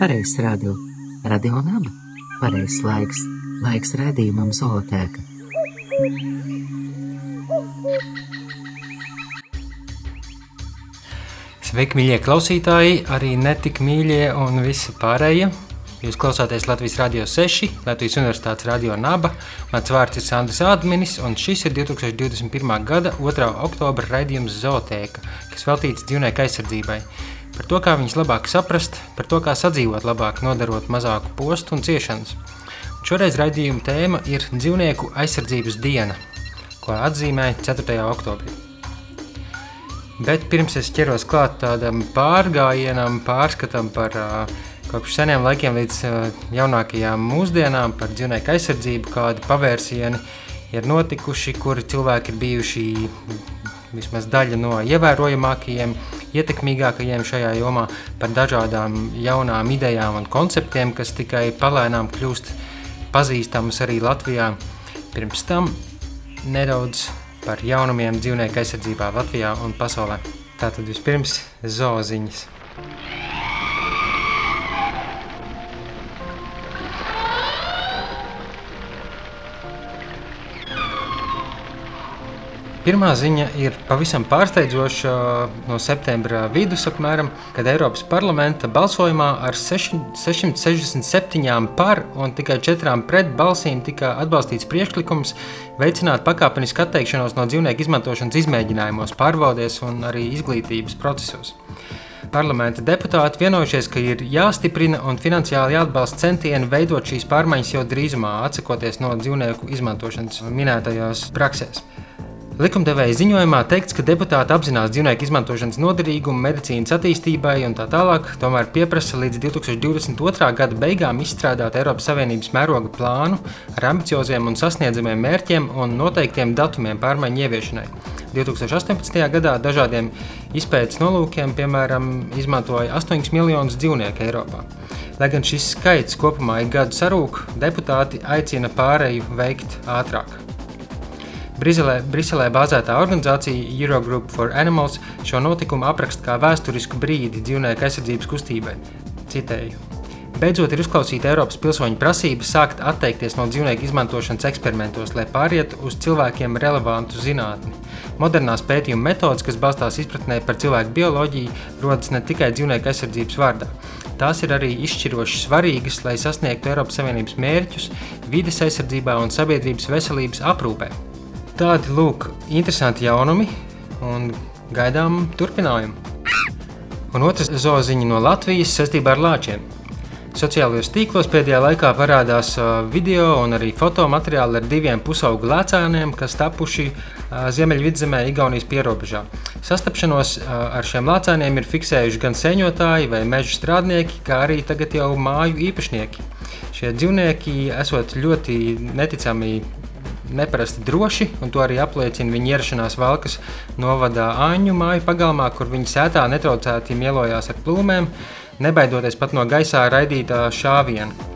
Pareizs radio, radio naba, pareizs laiks, laiks redzījumam zootēka. Sveiki, mīļie klausītāji, arī netik mīļie un visi pārējie. Jūs klausāties Latvijas Rādio 6, Latvijas Universitātes Radio Naba. Mans vārds ir Sandrs Adminis, un šis ir 2021. gada 2. oktobra raidījums Zootēka, kas veltīts dzīvnieku aizsardzībai. Par to, kā viņus labāk saprast, par to, kā sadzīvot labāk, nodarot mazāku postu un ciešanas. Un šoreiz raidījuma tēma ir dzīvnieku aizsardzības diena, ko atzīmē 4. oktobrī. Bet pirms es ķeros klāt tādam pārgājienam, pārskatam par uh, kopš seniem laikiem līdz uh, jaunākajām mūsdienām, par dzīvnieku aizsardzību, kādi pavērsieni ir notikuši, kuri cilvēki ir bijuši vismaz daļa no ievērojamākajiem, ietekmīgākajiem šajā jomā, par dažādām jaunām idejām un konceptiem, kas tikai palēnām kļūst pazīstamas arī Latvijā. Pirms tam nedaudz par jaunumiem dzīvnieku aizsardzībā Latvijā un pasaulē. Tātad vispirms zooziņas. Pirmā ziņa ir pavisam pārsteidzoša no septembra vidus, apmēram, kad Eiropas parlamenta balsojumā ar 667 par un tikai 4 pret balsīm tika atbalstīts priekšlikums veicināt pakāpenisku atteikšanos no dzīvnieku izmantošanas izmēģinājumos, pārbaudēs un arī izglītības procesos. Parlamenta deputāti vienojušies, ka ir jāstiprina un finansiāli jāatbalsta centieni veidot šīs pārmaiņas jau drīzumā, atsakoties no dzīvnieku izmantošanas minētajās praksēs. Likumdevēja ziņojumā teikts, ka deputāti apzinās dzīvnieku izmantošanas noderīgumu medicīnas attīstībai un tā tālāk, tomēr pieprasa līdz 2022. gada beigām izstrādāt Eiropas Savienības mēroga plānu ar ambicioziem un sasniedzamiem mērķiem un noteiktiem datumiem pārmaiņu ieviešanai. 2018. gadā dažādiem izpētes nolūkiem, piemēram, izmantoja 8 miljonus dzīvnieku Eiropā. Lai gan šis skaits kopumā ir gadu sarūk, deputāti aicina pārēju veikt ātrāk. Briselē, Briselē bāzētā organizācija Eurogroup for Animals šo notikumu apraksta kā vēsturisku brīdi dzīvnieku aizsardzības kustībai. Citēju. Beidzot ir uzklausīta Eiropas pilsoņu prasība sākt atteikties no dzīvnieku izmantošanas eksperimentos, lai pārietu uz cilvēkiem relevantu zinātni. Modernās pētījuma metodes, kas balstās izpratnē par cilvēku bioloģiju, rodas ne tikai dzīvnieku aizsardzības vārdā. Tās ir arī izšķiroši svarīgas, lai sasniegtu Eiropas Savienības mērķus vides aizsardzībā un sabiedrības veselības aprūpē. Tādi lūk, interesanti jaunumi un gaidām turpinājumu. Un otrs zooziņa no Latvijas saistībā ar lāčiem. Sociālajos tīklos pēdējā laikā parādās video un arī fotomateriāli ar diviem pusaugu lēcēniem, kas tapuši Ziemeļvidzemē, Igaunijas pierobežā. Sastapšanos ar šiem lēcēniem ir fiksējuši gan sēņotāji vai meža strādnieki, kā arī tagad jau māju īpašnieki. Šie dzīvnieki esot ļoti neticami neparasti droši, un to arī apliecina viņa ierašanās Valkas novadā Āņu māju pagalmā, kur viņa sētā netraucēti mielojās ar plūmēm, nebaidoties pat no gaisā raidītā šāviena.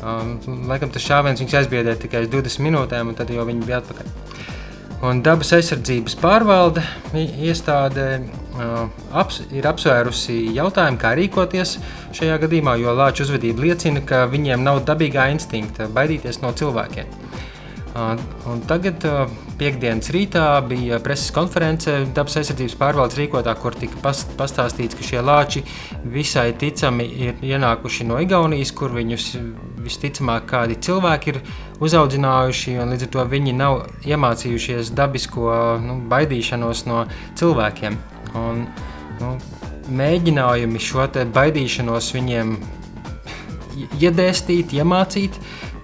Um, laikam tas šāviens viņus aizbiedēja tikai uz 20 minūtēm, un tad jau viņi bija atpakaļ. Un dabas aizsardzības pārvalde iestāde uh, aps, ir apsvērusi jautājumu, kā rīkoties šajā gadījumā, jo lāču uzvedība liecina, ka viņiem nav dabīgā instinkta baidīties no cilvēkiem. Un tagad, piekdienas rītā, bija preses konference dabas aizsardzības pārvaldes rīkotā, kur tika pastāstīts, ka šie lāči visai ticami ir ienākuši no Igaunijas, kur viņus visticamāk kādi cilvēki ir uzaudzinājuši, līdz ar to viņi nav iemācījušies dabisko nu, baidīšanos no cilvēkiem. Un, nu, mēģinājumi šo baidīšanos viņiem iedēstīt, iemācīt,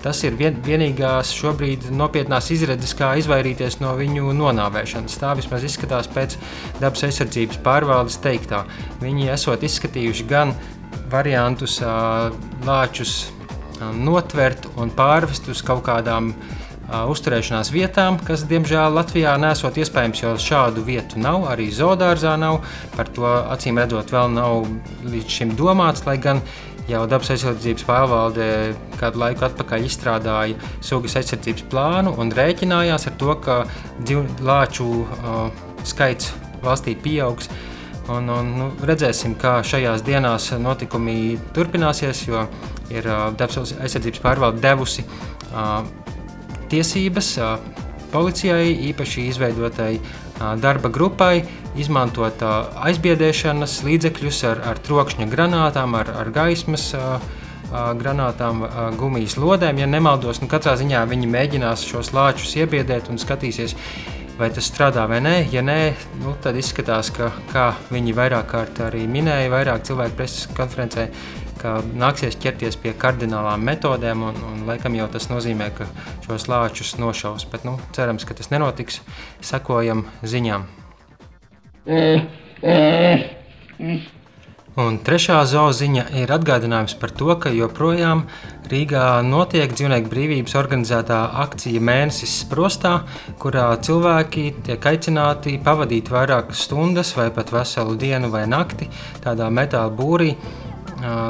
Tas ir vien, vienīgās šobrīd nopietnās izredzes, kā izvairīties no viņu nonāvēšanas. Tā vismaz izskatās pēc dabas aizsardzības pārvaldes teiktā. Viņi esot izskatījuši gan variantus lāčus notvert un pārvest uz kaut kādām uzturēšanās vietām, kas, diemžēl, Latvijā nesot iespējams, jo šādu vietu nav, arī zoodārzā nav. Par to acīm redzot, vēl nav līdz šim domāts, lai gan Jau dabas aizsardzības pārvalde kādu laiku atpakaļ izstrādāja sugas aizsardzības plānu un rēķinājās ar to, ka lāču uh, skaits valstī pieaugs. Un, un, nu, redzēsim, kā šajās dienās notikumi turpināsies, jo ir uh, Dabas aizsardzības pārvalde devusi uh, tiesības uh, policijai, īpaši izveidotai uh, darba grupai, izmantot aizbiedēšanas līdzekļus ar, ar trokšņa granātām, ar, ar gaismas. Granātām, gumijas lodēm. Ja nemaldos, nu katrā ziņā viņi mēģinās šos lāčus iebiedēt un skatīsies, vai tas strādā vai nē. Ja nē, nu, tad izskatās, ka, kā viņi vairāk kārt arī minēja, vairāk cilvēku preses konferencē, ka nāksies ķerties pie kardinālām metodēm, un, un laikam jau tas nozīmē, ka šos lāčus nošaus. Bet nu, cerams, ka tas nenotiks. Sekojam ziņām. Un trešā zooziņa ir atgādinājums par to, ka joprojām Rīgā notiek dzīvnieku brīvības organizētā akcija Mēnesis sprostā, kurā cilvēki tiek aicināti pavadīt vairākas stundas vai pat veselu dienu vai nakti tādā metāla būrī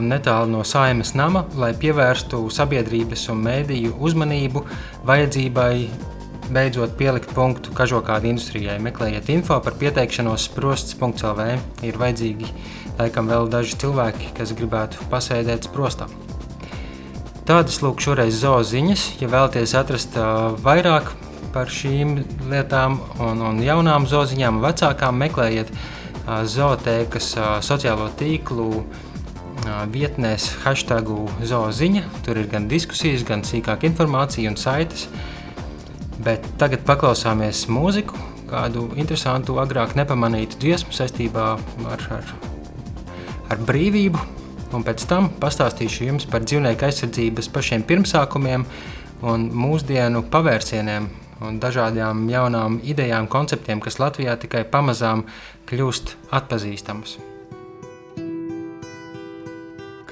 netālu no saimas nama, lai pievērstu sabiedrības un mēdīju uzmanību vajadzībai beidzot pielikt punktu kažokādu industrijai. Meklējiet info par pieteikšanos sprosts.lv. Ir vajadzīgi laikam vēl daži cilvēki, kas gribētu pasēdēt sprostā. Tādas lūk šoreiz zooziņas. Ja vēlaties atrast vairāk par šīm lietām un, un jaunām zooziņām, vecākām, meklējiet zootēkas sociālo tīklu vietnēs hashtagu zooziņa. Tur ir gan diskusijas, gan sīkāka informācija un saites. Bet tagad paklausāmies mūziku, kādu interesantu, agrāk nepamanītu dziesmu saistībā ar, ar ar brīvību, un pēc tam pastāstīšu jums par dzīvnieku aizsardzības pašiem pirmsākumiem un mūsdienu pavērsieniem un dažādām jaunām idejām, konceptiem, kas Latvijā tikai pamazām kļūst atpazīstamas.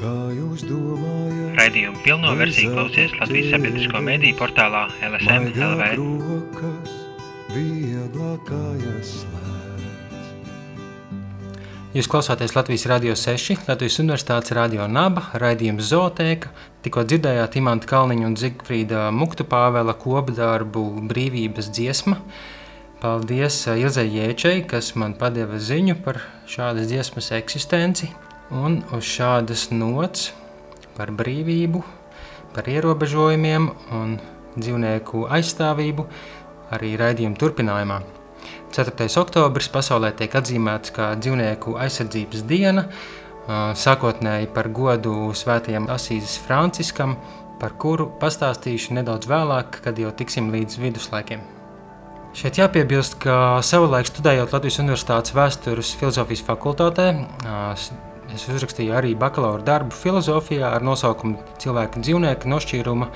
Raidījumu pilno versiju klausies Latvijas sabiedrisko mediju portālā LSM LV. Jūs klausāties Latvijas Rādio 6, Latvijas Universitātes radio naba, raidījums Zootēka. Tikko dzirdējāt Imanta Kalniņa un Zigfrīda Muktu Pāvela kopdarbu Brīvības dziesma. Paldies uh, Ilzai Jēčai, kas man padeva ziņu par šādas dziesmas eksistenci. Un uz šādas nots par brīvību, par ierobežojumiem un dzīvnieku aizstāvību arī raidījuma turpinājumā. 4. oktobris pasaulē tiek atzīmēts kā dzīvnieku aizsardzības diena, sākotnēji par godu svētajam Asīzes Franciskam, par kuru pastāstīšu nedaudz vēlāk, kad jau tiksim līdz viduslaikiem. Šeit jāpiebilst, ka savulaik studējot Latvijas Universitātes vēstures filozofijas fakultātē, es uzrakstīju arī bakalaura darbu filozofijā ar nosaukumu Cilvēka un dzīvnieka nošķīruma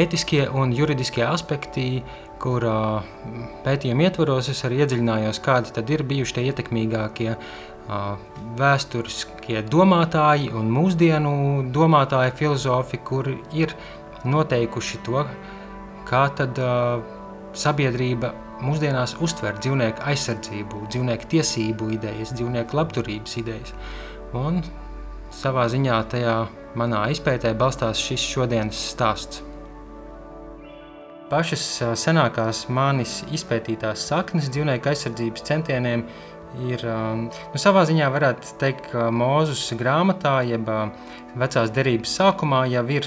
ētiskie un juridiskie aspekti kur pētījuma ietvaros es arī iedziļinājos, kādi tad ir bijuši tie ietekmīgākie vēsturiskie domātāji un mūsdienu domātāji, filozofi, kuri ir noteikuši to, kā tad sabiedrība mūsdienās uztver dzīvnieku aizsardzību, dzīvnieku tiesību idejas, dzīvnieku labturības idejas. Un savā ziņā tajā manā izpētē balstās šis šodienas stāsts. Pašas senākās manis izpētītās saknes dzīvnieku aizsardzības centieniem ir nu, savā ziņā, varētu teikt, ka Mūzus grāmatā, jeb vecās derības sākumā, jau ir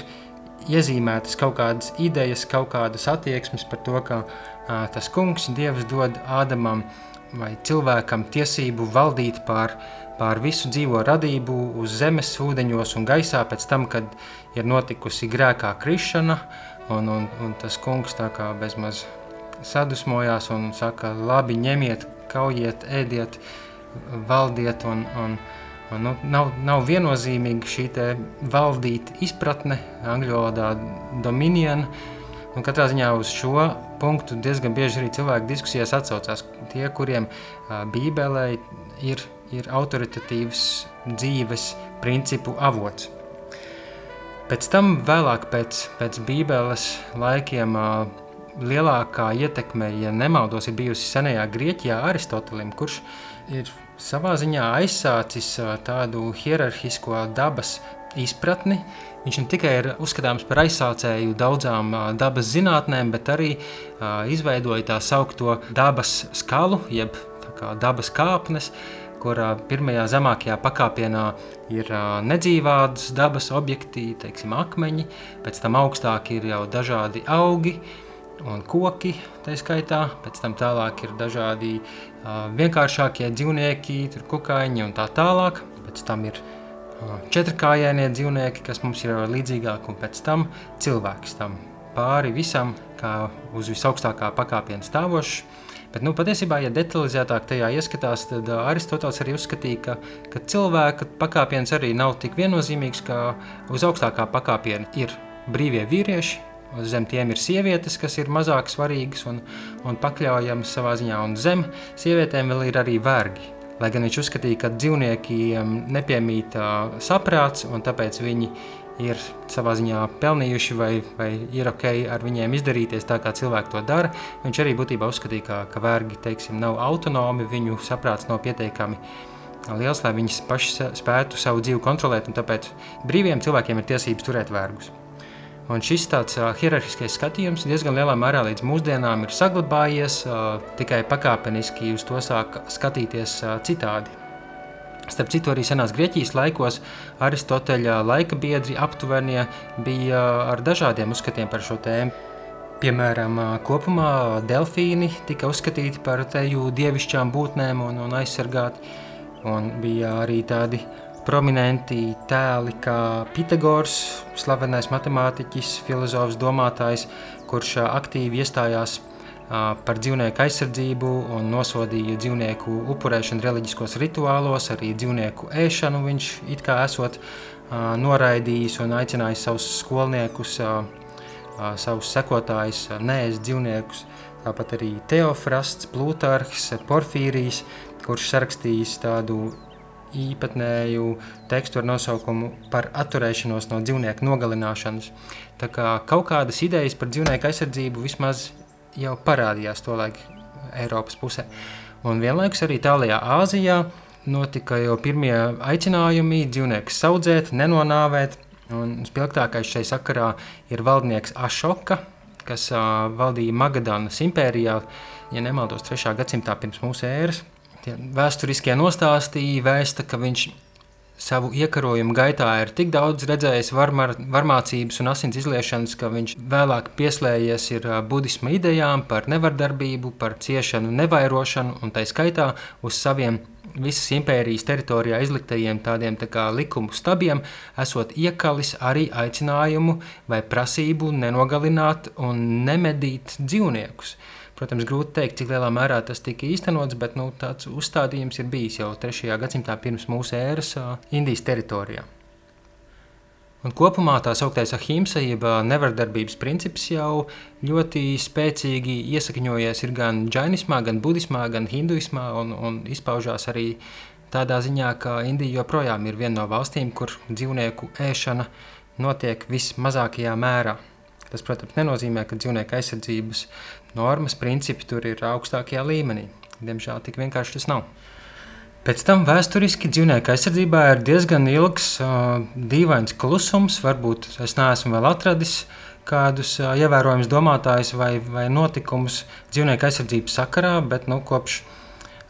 iezīmētas kaut kādas idejas, kaut kādas attieksmes par to, ka tas kungs, Dievs, dod Ādamam vai cilvēkam tiesību valdīt pār, pār visu dzīvo radību uz zemes, ūdeņos un gaisā pēc tam, kad ir notikusi grēkā krišana, Un, un, un tas kungs tā kā bezmaz sadusmojās un saka, labi, ņemiet, kaujiet, ēdiet, valdiet. Un, un, un, nu, nav, nav viennozīmīga šī valdīt izpratne, angļu valodā dominion. Un katrā ziņā uz šo punktu diezgan bieži arī cilvēki diskusijās atsaucās. Tie, kuriem Bībelē ir, ir autoritatīvs dzīves principu avots. Pēc tam, vēlāk pēc, pēc Bībeles laikiem, lielākā ietekme, ja nemaldos, ir bijusi senajā Grieķijā Aristotelim, kurš ir savā ziņā aizsācis tādu hierarhisko dabas izpratni. Viņš ne tikai ir uzskatāms par aizsācēju daudzām dabas zinātnēm, bet arī izveidoja tā saucamo dabas skalu, jeb dabas kāpnes, kur pirmajā zemākajā pakāpienā ir nedzīvādas dabas objekti, teiksim, akmeņi, pēc tam augstāk ir jau dažādi augi un koki, tā skaitā, pēc tam tālāk ir dažādi vienkāršākie dzīvnieki, tur kukaiņi un tā tālāk, pēc tam ir četrkājainie dzīvnieki, kas mums ir līdzīgāki, un pēc tam cilvēks tam pāri visam, kā uz visaugstākā pakāpiena stāvošs. Bet, nu, patiesībā, ja detalizētāk tajā ieskatās, tad Aristotelis arī uzskatīja, ka, ka cilvēka pakāpiens arī nav tik viennozīmīgs, ka uz augstākā pakāpiena ir brīvie vīrieši, zem tiem ir sievietes, kas ir mazāk svarīgas un, un pakļaujamas savā ziņā, un zem sievietēm vēl ir arī vergi. Lai gan viņš uzskatīja, ka dzīvniekiem nepiemīt saprāts, un tāpēc viņi ir savā ziņā pelnījuši vai, vai ir ok ar viņiem izdarīties tā, kā cilvēki to dara. Viņš arī būtībā uzskatīja, ka, ka vergi teiksim, nav autonomi, viņu saprāts nav pietiekami liels, lai viņi paši spētu savu dzīvi kontrolēt, un tāpēc brīviem cilvēkiem ir tiesības turēt vergus. Un šis tāds uh, hierarhiskais skatījums diezgan lielā mērā līdz mūsdienām ir saglabājies, uh, tikai pakāpeniski uz to sāk skatīties uh, citādi. Starp citu, arī senās Grieķijas laikos Aristoteļa laika biedri aptuvenie bija ar dažādiem uzskatiem par šo tēmu. Piemēram, kopumā delfīni tika uzskatīti par teju dievišķām būtnēm un, un aizsargāti. Un bija arī tādi prominenti tēli kā Pitagors, slavenais matemātiķis, filozofs, domātājs, kurš aktīvi iestājās par dzīvnieku aizsardzību un nosodīja dzīvnieku upurēšanu reliģiskos rituālos, arī dzīvnieku ēšanu viņš it kā esot noraidījis un aicinājis savus skolniekus, savus sekotājus neēst dzīvniekus. Tāpat arī Teofrasts, Plutarhs, Porfīrijs, kurš sarakstījis tādu īpatnēju tekstu ar nosaukumu par atturēšanos no dzīvnieku nogalināšanas. Tā kā kaut kādas idejas par dzīvnieku aizsardzību vismaz jau parādījās to laiku Eiropas pusē. Un vienlaikus arī tālajā Āzijā notika jau pirmie aicinājumi dzīvniekus audzēt, nenonāvēt. Un spilgtākais šai sakarā ir valdnieks Ašoka, kas uh, valdīja Magadanas impērijā, ja nemaldos, 3. gadsimtā pirms mūsu ēras. Tie vēsturiskie nostāstīja vēsta, ka viņš savu iekarojumu gaitā ir tik daudz redzējis varmar, varmācības un asins izliešanas, ka viņš vēlāk pieslējies ir budisma idejām par nevardarbību, par ciešanu, nevairošanu un tā skaitā uz saviem visas impērijas teritorijā izliktajiem tādiem tā kā likumu stabiem, esot iekalis arī aicinājumu vai prasību nenogalināt un nemedīt dzīvniekus. Protams, grūti pateikt, cik lielā mērā tas tika īstenots, bet nu, tāds uzstādījums ir bijis jau 3. gadsimtā pirms mūsu ēras Indijas teritorijā. Un kopumā tā sauktais ahimsa, jeb nevardarbības princips jau ļoti spēcīgi iesakņojies gan džainismā, gan budismā, gan hinduismā un, un izpaužās arī tādā ziņā, ka Indija joprojām ir viena no valstīm, kur dzīvnieku ēšana notiek vismazākajā mērā. Tas, protams, nenozīmē, ka dzīvnieku aizsardzības normas, principi tur ir augstākajā līmenī. Diemžēl tik vienkārši tas nav. Pēc tam vēsturiski dzīvnieku aizsardzībā ir diezgan ilgs, uh, dīvains klusums. Varbūt es neesmu vēl atradis kādus uh, ievērojamus domātājus vai, vai notikumus dzīvnieku aizsardzības sakarā, bet nu, kopš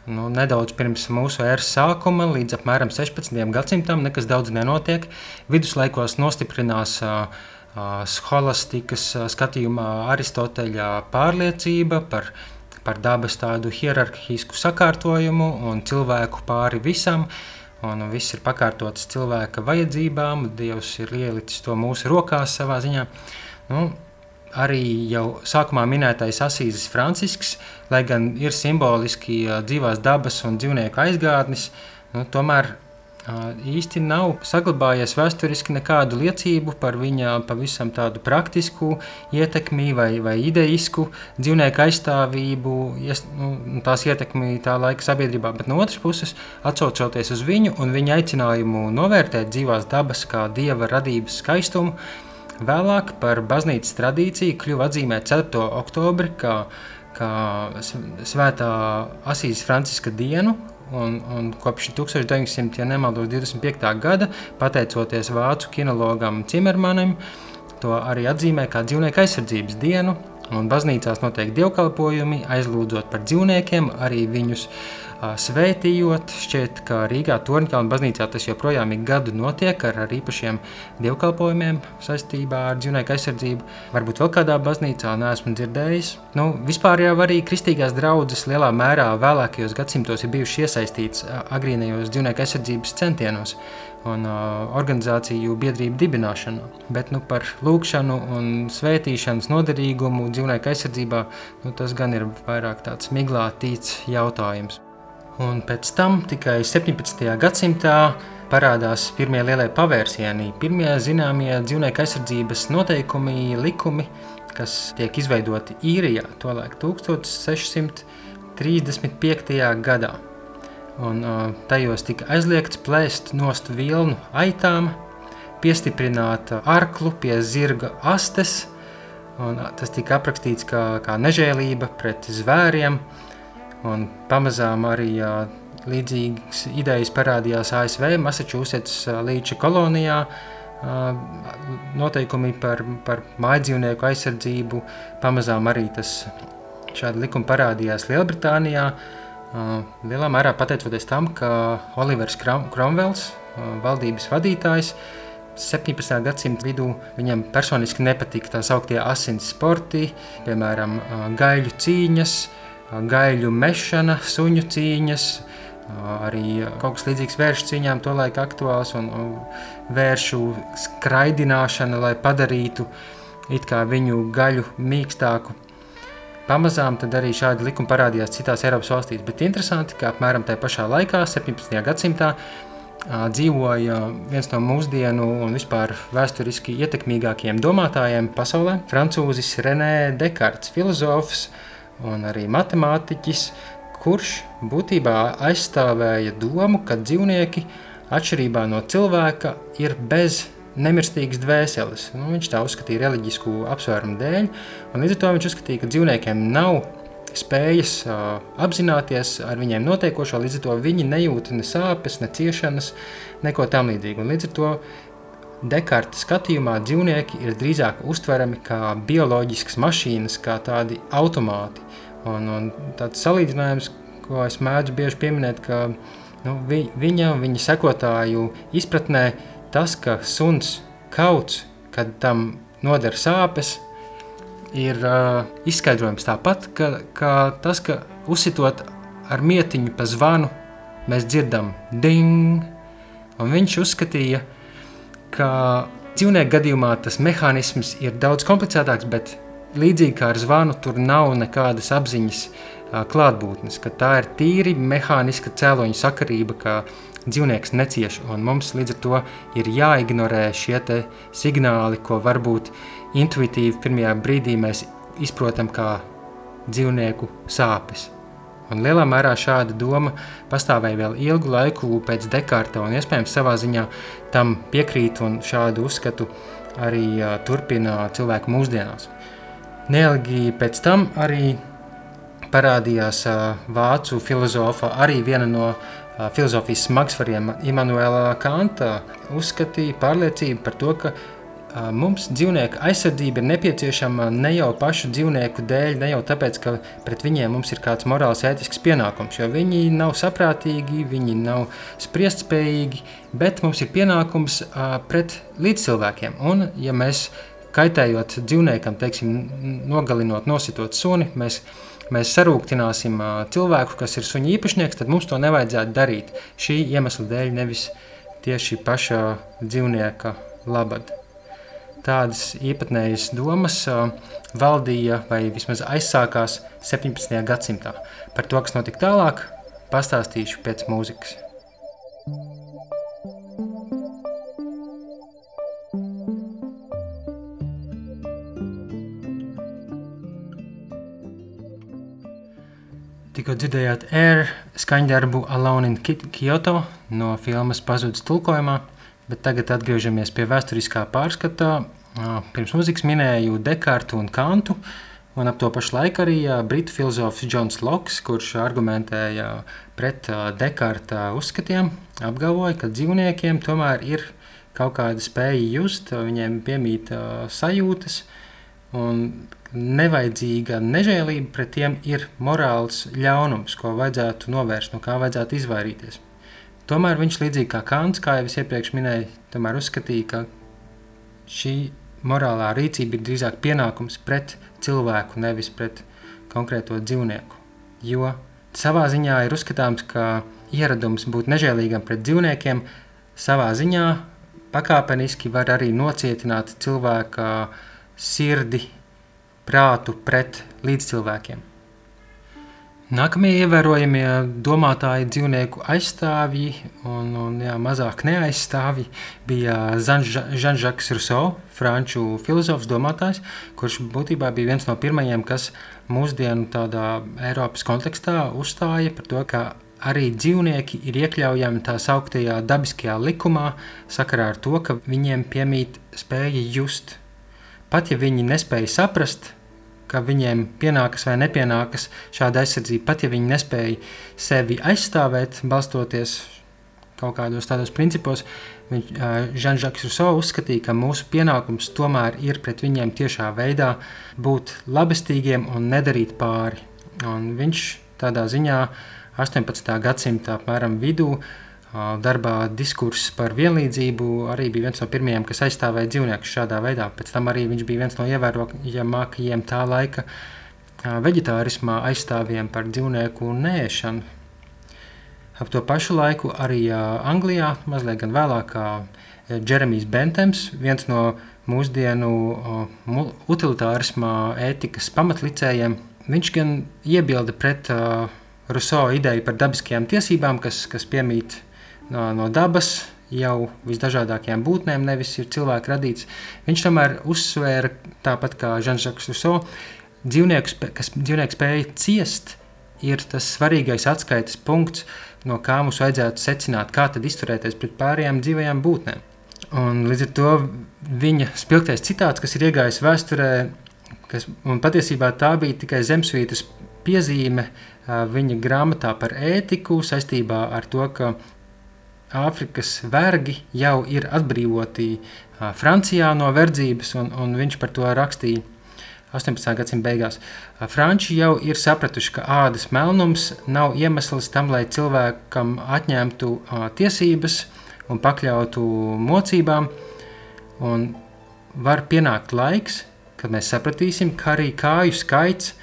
nu, nedaudz pirms mūsu ēras sākuma līdz apmēram 16. gadsimtam nekas daudz nenotiek. Viduslaikos nostiprinās uh, scholastikas skatījumā Aristoteļa pārliecība par, par dabas tādu hierarhisku sakārtojumu un cilvēku pāri visam. Un viss ir pakārtots cilvēka vajadzībām, Dievs ir ielicis to mūsu rokās savā ziņā. Nu, arī jau sākumā minētais Asīzes Francisks, lai gan ir simboliski dzīvās dabas un dzīvnieku aizgādnis, nu, tomēr īsti nav saglabājies vēsturiski nekādu liecību par viņa pavisam tādu praktisku ietekmi vai, vai ideisku dzīvnieku aizstāvību, ies, nu, tās ietekmi tā laika sabiedrībā. Bet no otras puses, atcaucoties uz viņu un viņa aicinājumu novērtēt dzīvās dabas kā dieva radības skaistumu, vēlāk par baznīcas tradīciju kļuva atzīmēt 4. oktobri kā, kā svētā Asīs Franciska dienu, Un, un kopš 1900, ja nemaldos, 25. gada, pateicoties vācu kinologam Cimermanim, to arī atzīmē kā dzīvnieku aizsardzības dienu. Un baznīcās notiek dievkalpojumi, aizlūdzot par dzīvniekiem, arī viņus svētījot. Šķiet, ka Rīgā Torņkalna baznīcā tas joprojām ik gadu notiek ar, ar īpašiem dievkalpojumiem saistībā ar dzīvnieku aizsardzību. Varbūt vēl kādā baznīcā neesmu dzirdējis. Nu, vispār jau arī kristīgās draudzes lielā mērā vēlākajos gadsimtos ir bijušas iesaistītas agrīnajos dzīvnieku aizsardzības centienos un uh, organizāciju biedrību dibināšanu. Bet nu, par lūkšanu un svētīšanas noderīgumu dzīvnieku aizsardzībā nu, tas gan ir vairāk tāds miglātīts jautājums. Un pēc tam tikai 17. gadsimtā parādās pirmie lielie pavērsieni, pirmie zināmie dzīvnieku aizsardzības noteikumi, likumi, kas tiek izveidoti īrijā, tolaik 1635. gadā un tajos tika aizliegts plēst nost vilnu aitām, piestiprināt arklu pie zirga astes, un tas tika aprakstīts kā, kā nežēlība pret zvēriem, un pamazām arī uh, līdzīgas idejas parādījās ASV Massachusetts līča kolonijā, noteikumi par, par mājdzīvnieku aizsardzību, pamazām arī tas šādi likumi parādījās Lielbritānijā, Lielā mērā pateicoties tam, ka Olivers Kromvels, valdības vadītājs, 17. gadsimta vidū viņam personiski nepatika tā sauktie asins sporti, piemēram, gaļu cīņas, gaļu mešana, suņu cīņas, arī kaut kas līdzīgs vēršu cīņām, tolaik aktuāls un vēršu skraidināšana, lai padarītu viņu gaļu mīkstāku. Pamazām arī šādi likumi parādījās citās Eiropas valstīs, bet interesanti, ka apmēram tajā pašā laikā, 17. gadsimtā, dzīvoja viens no mūsdienu un vispār vēsturiski ietekmīgākajiem domātājiem pasaulē - francūzis Renē Dekarts, filozofs un arī matemātiķis, kurš būtībā aizstāvēja domu, ka dzīvnieki atšķirībā no cilvēka ir bez nemirstīgas dvēseles. Nu, viņš tā uzskatīja reliģisku apsvērumu dēļ, un līdz ar to viņš uzskatīja, ka dzīvniekiem nav spējas uh, apzināties ar viņiem notiekošo, līdz ar to viņi nejūt ne sāpes, ne ciešanas, neko tam līdzīgu. Un līdz ar to Dekarta skatījumā dzīvnieki ir drīzāk uztverami kā bioloģiskas mašīnas, kā tādi automāti. Un, un tāds salīdzinājums, ko es mēdzu bieži pieminēt, ka nu, vi, viņa, viņa sekotāju izpratnē tas, ka suns kauts, kad tam noder sāpes, ir uh, izskaidrojums tāpat, ka, ka tas, ka uzsitot ar mietiņu pa zvanu, mēs dzirdam ding, un viņš uzskatīja, ka dzīvnieku gadījumā tas mehānisms ir daudz komplicētāks, bet līdzīgi kā ar zvanu, tur nav nekādas apziņas klātbūtnes, ka tā ir tīri mehāniska cēloņa sakarība, ka dzīvnieks necieš, un mums līdz ar to ir jāignorē šie signāli, ko varbūt intuitīvi pirmajā brīdī mēs izprotam kā dzīvnieku sāpes. Un lielā mērā šāda doma pastāvēja vēl ilgu laiku pēc Dekarta, un iespējams savā ziņā tam piekrīt un šādu uzskatu arī uh, turpina cilvēku mūsdienās. Neilgi pēc tam arī parādījās uh, vācu filozofa, arī viena no filozofijas smagsvariem Imants Kanta uzskatīja pārliecību par to, ka mums dzīvnieku aizsardzība ir nepieciešama ne jau pašu dzīvnieku dēļ, ne jau tāpēc, ka pret viņiem mums ir kāds morāls, ētisks pienākums, jo viņi nav saprātīgi, viņi nav spriestspējīgi, bet mums ir pienākums pret līdzcilvēkiem. Un, ja mēs kaitējot dzīvniekam, teiksim, nogalinot, nositot suni, mēs mēs sarūktināsim cilvēku, kas ir suņa īpašnieks, tad mums to nevajadzētu darīt. Šī iemesla dēļ, nevis tieši paša dzīvnieka labad. Tādas īpatnējas domas valdīja vai vismaz aizsākās 17. gadsimtā. Par to, kas notika tālāk, pastāstīšu pēc mūzikas. Tikko dzirdējāt Air skaņdarbu Alone in Kyoto no filmas Pazudis tulkojumā, bet tagad atgriežamies pie vēsturiskā pārskata. Pirms mūzikas minēju Dekartu un Kantu, un ap to pašu laiku arī britu filozofs Džons Loks, kurš argumentēja pret Dekarta uzskatiem, apgalvoja, ka dzīvniekiem tomēr ir kaut kāda spēja just, viņiem piemīt sajūtas, un nevajadzīga nežēlība pret tiem ir morāls ļaunums, ko vajadzētu novērst, no kā vajadzētu izvairīties. Tomēr viņš, līdzīgi kā Kants, kā jau es iepriekš minēju, tomēr uzskatīja, ka šī morālā rīcība ir drīzāk pienākums pret cilvēku, nevis pret konkrēto dzīvnieku. Jo savā ziņā ir uzskatāms, ka ieradums būt nežēlīgam pret dzīvniekiem savā ziņā pakāpeniski var arī nocietināt cilvēka sirdi, prātu pret līdzcilvēkiem. Nākamie ievērojamie domātāji, dzīvnieku aizstāvji un, un jā, mazāk neaizstāvji bija Žanžaks Rousseau, franču filozofs, domātājs, kurš būtībā bija viens no pirmajiem, kas mūsdienu tādā Eiropas kontekstā uzstāja par to, ka arī dzīvnieki ir iekļaujami tā sauktajā dabiskajā likumā, sakarā ar to, ka viņiem piemīt spēja just. Pat ja viņi nespēja saprast, ka viņiem pienākas vai nepienākas šāda aizsardzība, pat ja viņi nespēja sevi aizstāvēt, balstoties kaut kādos tādos principos. Žanžaks Rousseau uzskatīja, ka mūsu pienākums tomēr ir pret viņiem tiešā veidā būt labestīgiem un nedarīt pāri. Un viņš tādā ziņā 18. gadsimta apmēram vidū uh, darbā diskurss par vienlīdzību arī bija viens no pirmajiem, kas aizstāvēja dzīvniekus šādā veidā. Pēc tam arī viņš bija viens no ievērojamākajiem tā laika veģetārismā aizstāvjiem par dzīvnieku nēšanu. Ap to pašu laiku arī Anglijā, mazliet vēlāk, Jeremijs Bentems, viens no mūsdienu utilitārismā ētikas pamatlicējiem, viņš gan iebilda pret uh, Rousseau ideju par dabiskajām tiesībām, kas, kas piemīt no, no dabas, jau visdažādākajām būtnēm, nevis ir cilvēka radīts. Viņš tomēr uzsvēra, tāpat kā Žanžaks Ruso, dzīvnieku, kas dzīvnieku spēja ciest, ir tas svarīgais atskaites punkts, no kā mums vajadzētu secināt, kā tad izturēties pret pārējām dzīvajām būtnēm. Un līdz ar to viņa spilgtais citāts, kas ir iegājis vēsturē, kas, patiesībā tā bija tikai zemsvītas piezīme viņa grāmatā par ētiku saistībā ar to, ka Āfrikas vergi jau ir atbrīvoti Francijā no verdzības, un, un viņš par to rakstīja 18. gadsimta beigās. Franči jau ir sapratuši, ka ādas melnums nav iemesls tam, lai cilvēkam atņemtu tiesības un pakļautu mocībām. Un var pienākt laiks, kad mēs sapratīsim, ka arī kāju skaits,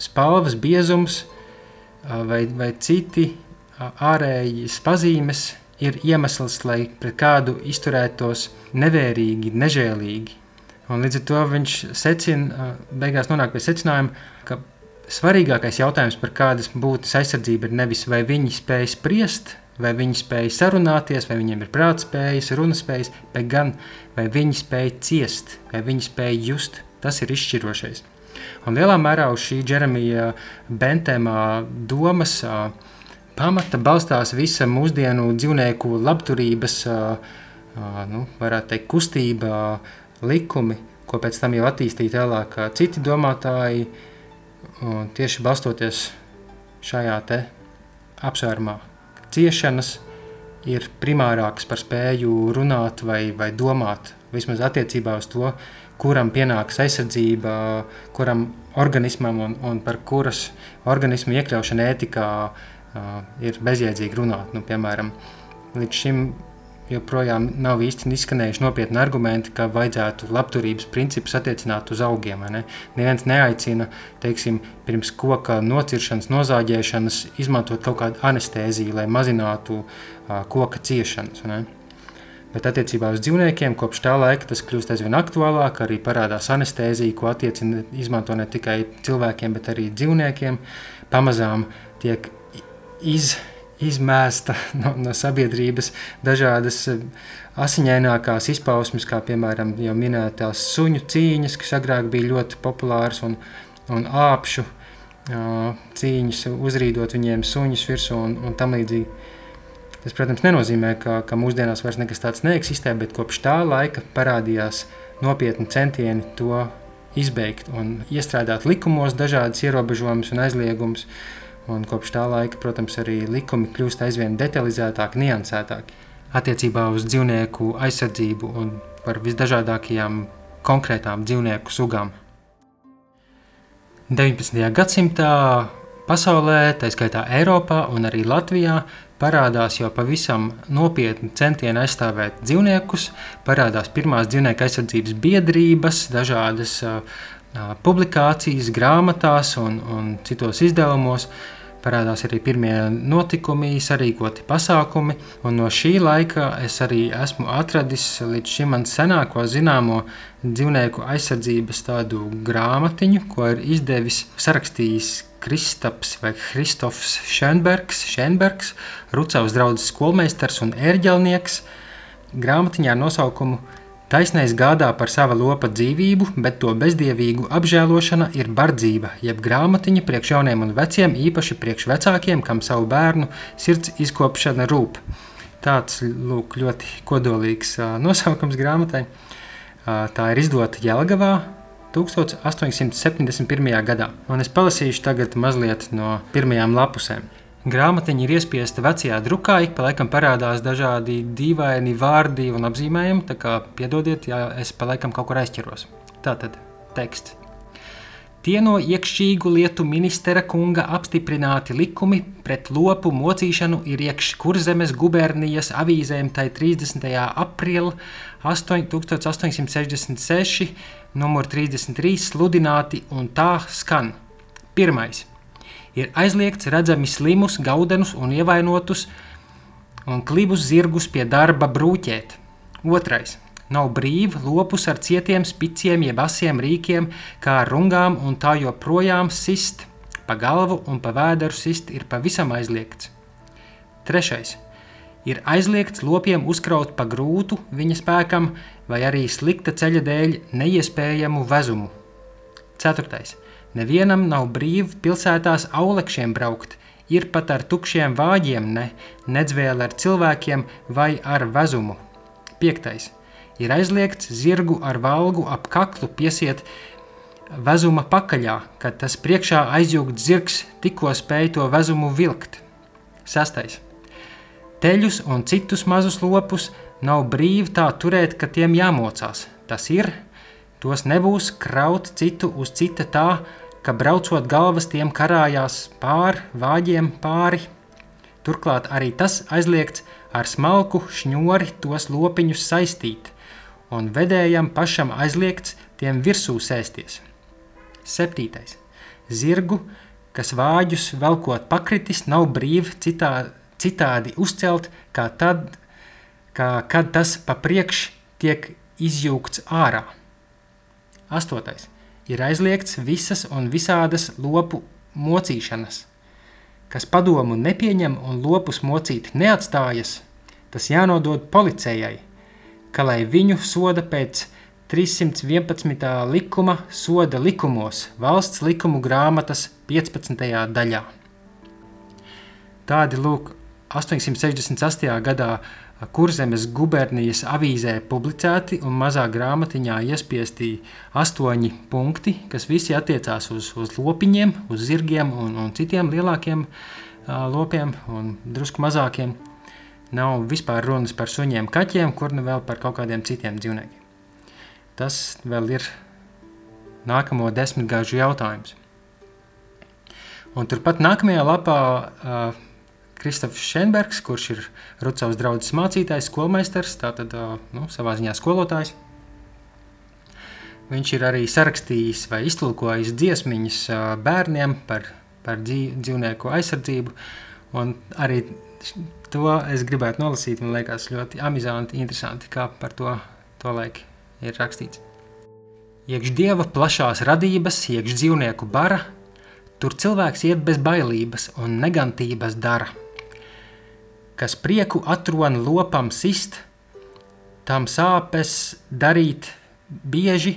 spalvas biezums vai, vai citi ārējas pazīmes ir iemesls, lai pret kādu izturētos nevērīgi, nežēlīgi. Un līdz ar to viņš secina, beigās nonāk pie secinājuma, ka svarīgākais jautājums par kādas būtnes aizsardzību ir nevis vai viņi spēj spriest, vai viņi spēj sarunāties, vai viņiem ir prātspējas, runaspējas, bet gan vai viņi spēj ciest, vai viņi spēj just. Tas ir izšķirošais. Un lielā mērā uz šī Jeremija Bentēmā domas uh, pamata balstās visa mūsdienu dzīvnieku labturības, nu, varētu teikt, kustība, likumi, ko pēc tam jau attīstīja tālāk citi domātāji, tieši balstoties šajā te apsvērumā. Ciešanas ir primārākas par spēju runāt vai, vai domāt, vismaz attiecībā uz to, kuram pienāks aizsardzība, kuram organismam un, un par kuras organismu iekļaušana ētikā uh, ir bezjēdzīgi runāt. Nu, piemēram, līdz šim joprojām nav īsti izskanējuši nopietni argumenti, ka vajadzētu labturības principus attiecināt uz augiem. Ne? Neviens neaicina, teiksim, pirms koka nociršanas, nozāģēšanas, izmantot kaut kādu anestēziju, lai mazinātu uh, koka ciešanas. Ne? Bet attiecībā uz dzīvniekiem kopš tā laika tas kļūst aizvien aktuālāk. Arī parādās anestēzija, ko attiecina izmanto ne tikai cilvēkiem, bet arī dzīvniekiem. Pamazām tiek iz, izmēsta no, no sabiedrības dažādas eh, asiņainākās izpausmes, kā piemēram jau minētās suņu cīņas, kas agrāk bija ļoti populāras, un, un āpšu cīņas, uzrīdot viņiem suņus virsū un, un tam līdzīgi. Tas, protams, nenozīmē, ka, ka mūsdienās vairs nekas tāds neeksistē, bet kopš tā laika parādījās nopietni centieni to izbeigt un iestrādāt likumos dažādas ierobežojumus un aizliegumus. Un kopš tā laika, protams, arī likumi kļūst aizvien detalizētāki, niansētāki attiecībā uz dzīvnieku aizsardzību un par visdažādākajām konkrētām dzīvnieku sugām. 19. gadsimtā pasaulē, tā skaitā Eiropā un arī Latvijā, parādās jau pavisam nopietni centieni aizstāvēt dzīvniekus, parādās pirmās dzīvnieku aizsardzības biedrības, dažādas uh, publikācijas, grāmatās un, un citos izdevumos. Parādās arī pirmie notikumi, sarīkoti pasākumi, un no šī laika es arī esmu atradis līdz šim man senāko zināmo dzīvnieku aizsardzības tādu grāmatiņu, ko ir izdevis, sarakstījis Kristaps vai Kristofs Šenbergs, Šenbergs Rucavas draugs skolmeistars un ērģelnieks. Grāmatiņā ar nosaukumu Taisnais gādā par sava lopa dzīvību, bet to bezdievīgu apžēlošana ir bardzība, jeb grāmatiņa priekš jauniem un veciem, īpaši priekš vecākiem, kam savu bērnu sirds izkopšana rūp. Tāds lūk, ļoti kodolīgs nosaukums grāmatai. Tā ir izdota Jelgavā 1871. gadā, un es palasīšu tagad mazliet no pirmajām lapusēm. Grāmatiņa ir iespiesta vecajā drukā, ik pa laikam parādās dažādi dīvaini vārdi un apzīmējumi, tā kā piedodiet, ja es pa laikam kaut kur aizķeros. Tātad teksts. Tie no iekšķīgu lietu ministra kunga apstiprināti likumi pret lopu mocīšanu ir iekš Kurzemes gubernijas avīzēm tai 30. aprīļa 1866, numur 33 sludināti un tā skan. Pirmais ir aizliegts redzami slimus, gaudenus un ievainotus un klibus zirgus pie darba brūķēt. Otrais. Nav brīvi lopus ar cietiem spiciem, jeb asiem rīkiem, kā rungām un tā joprojām sist. Pa galvu un pa vēderu sist ir pavisam aizliegts. Trešais. Ir aizliegts lopiem uzkraut pa grūtu viņa spēkam vai arī slikta ceļa dēļ neiespējamu vezumu. Ceturtais Nevienam nav brīvi pilsētās aulekšiem braukt, ir pat ar tukšiem vāģiem, ne, nedz vēl ar cilvēkiem vai ar vezumu. Piektais. Ir aizliegts zirgu ar valgu ap kaklu piesiet vezuma pakaļā, kad tas priekšā aizjūgts zirgs tikko spēj to vezumu vilkt. Sastais. Teļus un citus mazus lopus nav brīvi tā turēt, ka tiem jāmocās. Tas ir, tos nebūs kraut citu uz cita tā, ka braucot galvas tiem karājās pāri vāģiem pāri. Turklāt arī tas aizliegts ar smalku šņori tos lopiņus saistīt, un vedējam pašam aizliegts tiem virsū sēsties. Septītais. Zirgu, kas vāģus velkot pakritis, nav brīvi citā, citādi uzcelt, kā tad, kā kad tas pa priekš tiek izjūgts ārā. Astotais ir aizliegts visas un visādas lopu mocīšanas. Kas padomu nepieņem un lopus mocīt neatstājas, tas jānodod policijai, ka lai viņu soda pēc 311. likuma soda likumos valsts likumu grāmatas 15. daļā. Tādi lūk 868. gadā Kurzemes gubernijas avīzē publicēti un mazā grāmatiņā iespiesti astoņi punkti, kas visi attiecās uz, uz lopiņiem, uz zirgiem un, un citiem lielākiem uh, lopiem un drusku mazākiem. Nav vispār runas par suņiem, kaķiem, kur nu vēl par kaut kādiem citiem dzīvniekiem. Tas vēl ir nākamo desmitgāžu jautājums. Un turpat nākamajā lapā uh, Kristofers Šenbergs, kurš ir Rucavas draugs mācītājs, skolmeistars, tātad nu, savā ziņā skolotājs. Viņš ir arī sarakstījis vai iztulkojis dziesmiņas bērniem par, par dzīvnieku aizsardzību. Arī to es gribētu nolasīt. Man liekas, ļoti amizanti, interesanti, kā par to, to laiku ir rakstīts. Iekš dieva plašās radības, iekš dzīvnieku bara, tur cilvēks iet bez bailības un negantības dara kas prieku atrona lopam sist, tam sāpes darīt bieži,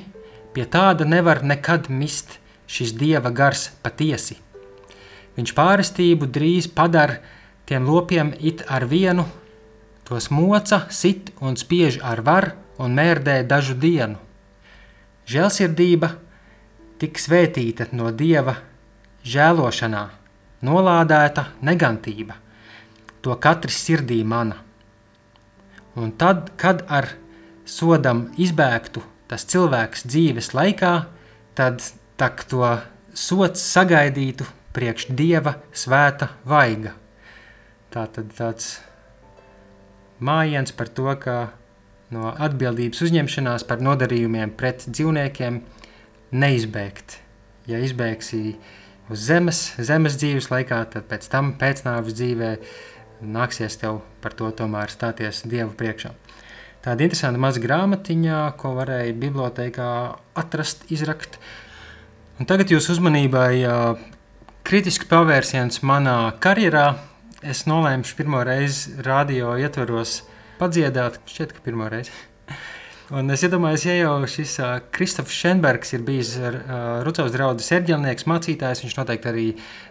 pie tāda nevar nekad mist šis dieva gars patiesi. Viņš pārestību drīz padara tiem lopiem it ar vienu, tos moca, sit un spiež ar var un mērdē dažu dienu. Žēlsirdība tik svētīta no dieva žēlošanā, nolādēta negantība to katrs sirdī mana. Un tad, kad ar sodam izbēgtu tas cilvēks dzīves laikā, tad tak to sots sagaidītu priekš dieva svēta vaiga. Tā tad tāds mājiens par to, ka no atbildības uzņemšanās par nodarījumiem pret dzīvniekiem neizbēgt. Ja izbēgsi uz zemes, zemes dzīves laikā, tad pēc tam pēcnāvus dzīvē nāksies tev par to tomēr stāties Dievu priekšā. Tāda interesanta maza grāmatiņa, ko varēja bibliotekā atrast, izrakt. Un tagad jūsu uzmanībai kritisks pavērsiens manā karjerā. Es nolēmu pirmo reizi radio ietvaros padziedāt, šķiet, ka pirmo reizi. Un es iedomājos, ja jau šis uh, Kristofers Šenbergs ir bijis uh, Rucavas draugs erģelnieks, mācītājs, viņš noteikti arī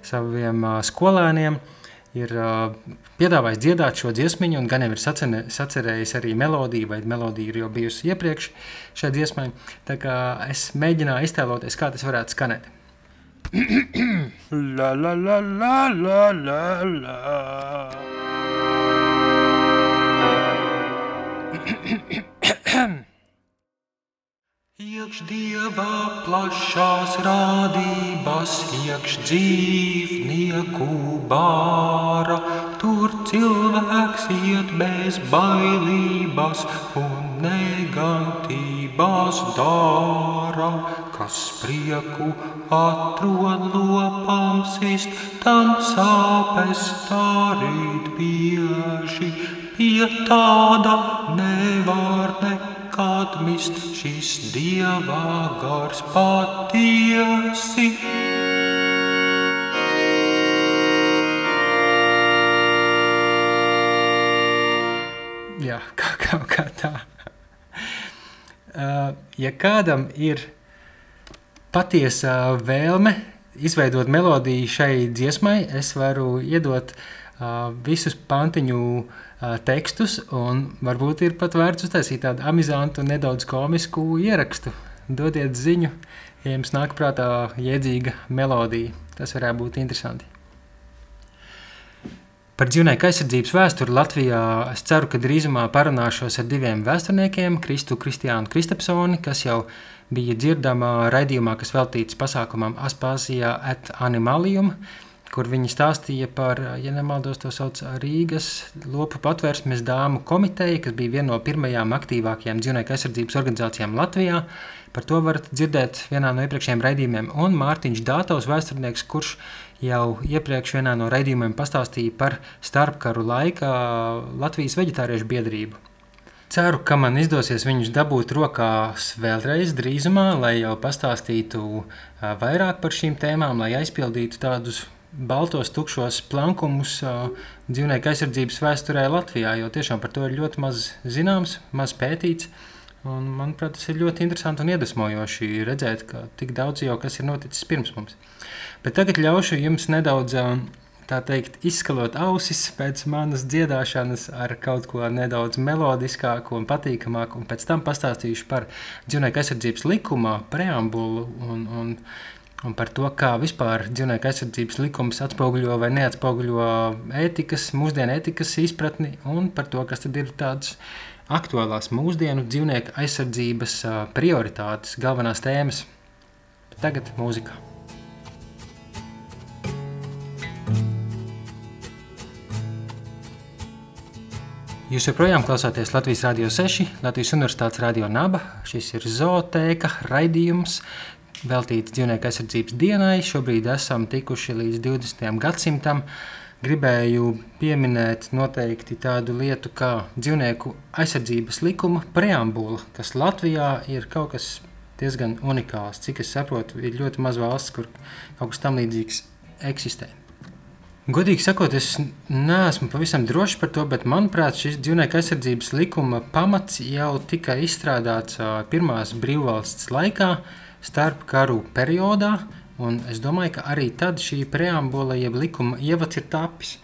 saviem uh, skolēniem ir uh, piedāvājis dziedāt šo dziesmiņu, un gan jau ir sacene, sacerējis arī melodiju, vai melodija ir jau bijusi iepriekš šai dziesmai. Tā kā es mēģināju iztēloties, kā tas varētu skanēt. la la la la la la la Iekš dievā plašās rādības, iekš dzīvnieku bāra, tur cilvēks iet bez bailības un negantības dara, kas prieku atrod lopam sist, tam sāpes darīt bieži, pie tāda nevar nekā kad mist šis dievā gars patiesi. Jā, kā, kā, kā tā. Uh, ja kādam ir patiesa vēlme izveidot melodiju šai dziesmai, es varu iedot uh, visus pantiņu uh, tekstus, un varbūt ir pat vērts uztaisīt tādu amizantu, nedaudz komisku ierakstu. Dodiet ziņu, ja jums nāk prātā jēdzīga melodija. Tas varētu būt interesanti. Par dzīvnieku aizsardzības vēsturi Latvijā es ceru, ka drīzumā parunāšos ar diviem vēsturniekiem, Kristu Kristiānu Kristapsoni, kas jau bija dzirdama raidījumā, kas veltīts pasākumam Aspāzijā et Animalium, kur viņi stāstīja par, ja nemaldos, to sauc Rīgas lopu patvērsmes dāmu komiteju, kas bija viena no pirmajām aktīvākajām dzīvnieku aizsardzības organizācijām Latvijā. Par to varat dzirdēt vienā no iepriekšējiem raidījumiem. Un Mārtiņš Dātovs, vēsturnieks, kurš jau iepriekš vienā no raidījumiem pastāstīja par starpkaru laika Latvijas veģetāriešu biedrību. Ceru, ka man izdosies viņus dabūt rokās vēlreiz drīzumā, lai jau pastāstītu vairāk par šīm tēmām, lai aizpildītu tādus baltos, tukšos plankumus dzīvnieku aizsardzības vēsturē Latvijā, jo tiešām par to ir ļoti maz zināms, maz pētīts. Un, manuprāt, tas ir ļoti interesanti un iedvesmojoši redzēt, ka tik daudz jau kas ir noticis pirms mums. Bet tagad ļaušu jums nedaudz teikt, izskalot ausis pēc manas dziedāšanas ar kaut ko nedaudz melodiskāku un patīkamāku, un pēc tam pastāstīšu par dzīvnieku aizsardzības likuma preambulu un, un un par to, kā vispār dzīvnieku aizsardzības likums atspoguļo vai neatspoguļo ētikas, mūsdienu ētikas izpratni, un par to, kas tad ir tādas aktuālās mūsdienu dzīvnieku aizsardzības prioritātes, galvenās tēmas. Tagad mūzika. Jūs joprojām klausāties Latvijas Rādio 6, Latvijas Universitātes Radio Naba. Šis ir zootēka raidījums, veltīts dzīvnieku aizsardzības dienai. Šobrīd esam tikuši līdz 20. gadsimtam. Gribēju pieminēt noteikti tādu lietu kā dzīvnieku aizsardzības likuma preambula, kas Latvijā ir kaut kas diezgan unikāls. Cik es saprotu, ir ļoti maz valsts, kur kaut kas tam līdzīgs eksistē. Godīgi sakot, es neesmu pavisam drošs par to, bet manuprāt, šis dzīvnieku aizsardzības likuma pamats jau tika izstrādāts pirmās brīvvalsts laikā, starp karu periodā. Es domāju, ka arī tad šī preambula, jeb likuma ievads ir tapis.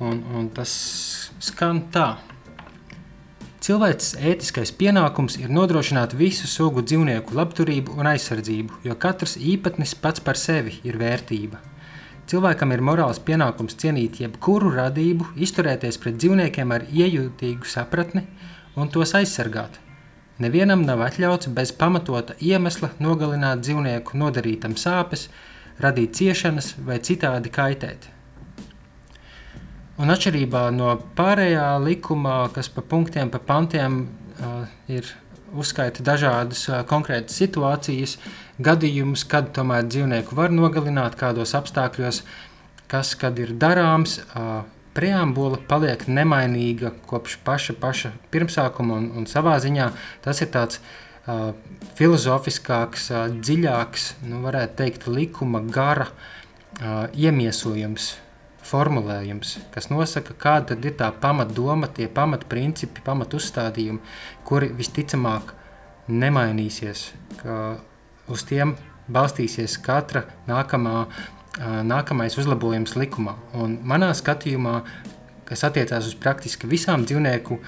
Un, un tas skan tā. Cilvēks ētiskais pienākums ir nodrošināt visu sugu dzīvnieku labturību un aizsardzību, jo katrs īpatnis pats par sevi ir vērtība. Cilvēkam ir morāls pienākums cienīt jebkuru radību, izturēties pret dzīvniekiem ar iejūtīgu sapratni un tos aizsargāt. Nevienam nav atļauts bez pamatota iemesla nogalināt dzīvnieku, nodarītam sāpes, radīt ciešanas vai citādi kaitēt. Un atšķirībā no pārējā likuma, kas pa punktiem, pa pantiem uh, ir uzskaita dažādas uh, konkrētas situācijas, gadījumus, kad tomēr dzīvnieku var nogalināt, kādos apstākļos, kas kad ir darāms. Uh, preambula paliek nemainīga kopš paša, paša pirmsākuma, un, un savā ziņā tas ir tāds uh, filozofiskāks, uh, dziļāks, nu, varētu teikt, likuma gara uh, iemiesojums formulējums, kas nosaka, kāda ir tā pamatdoma, tie pamatprincipi, pamatuzstādījumi, kuri visticamāk nemainīsies, ka uz tiem balstīsies katra nākamā, nākamais uzlabojums likumā. Un manā skatījumā, kas attiecās uz praktiski visām dzīvnieku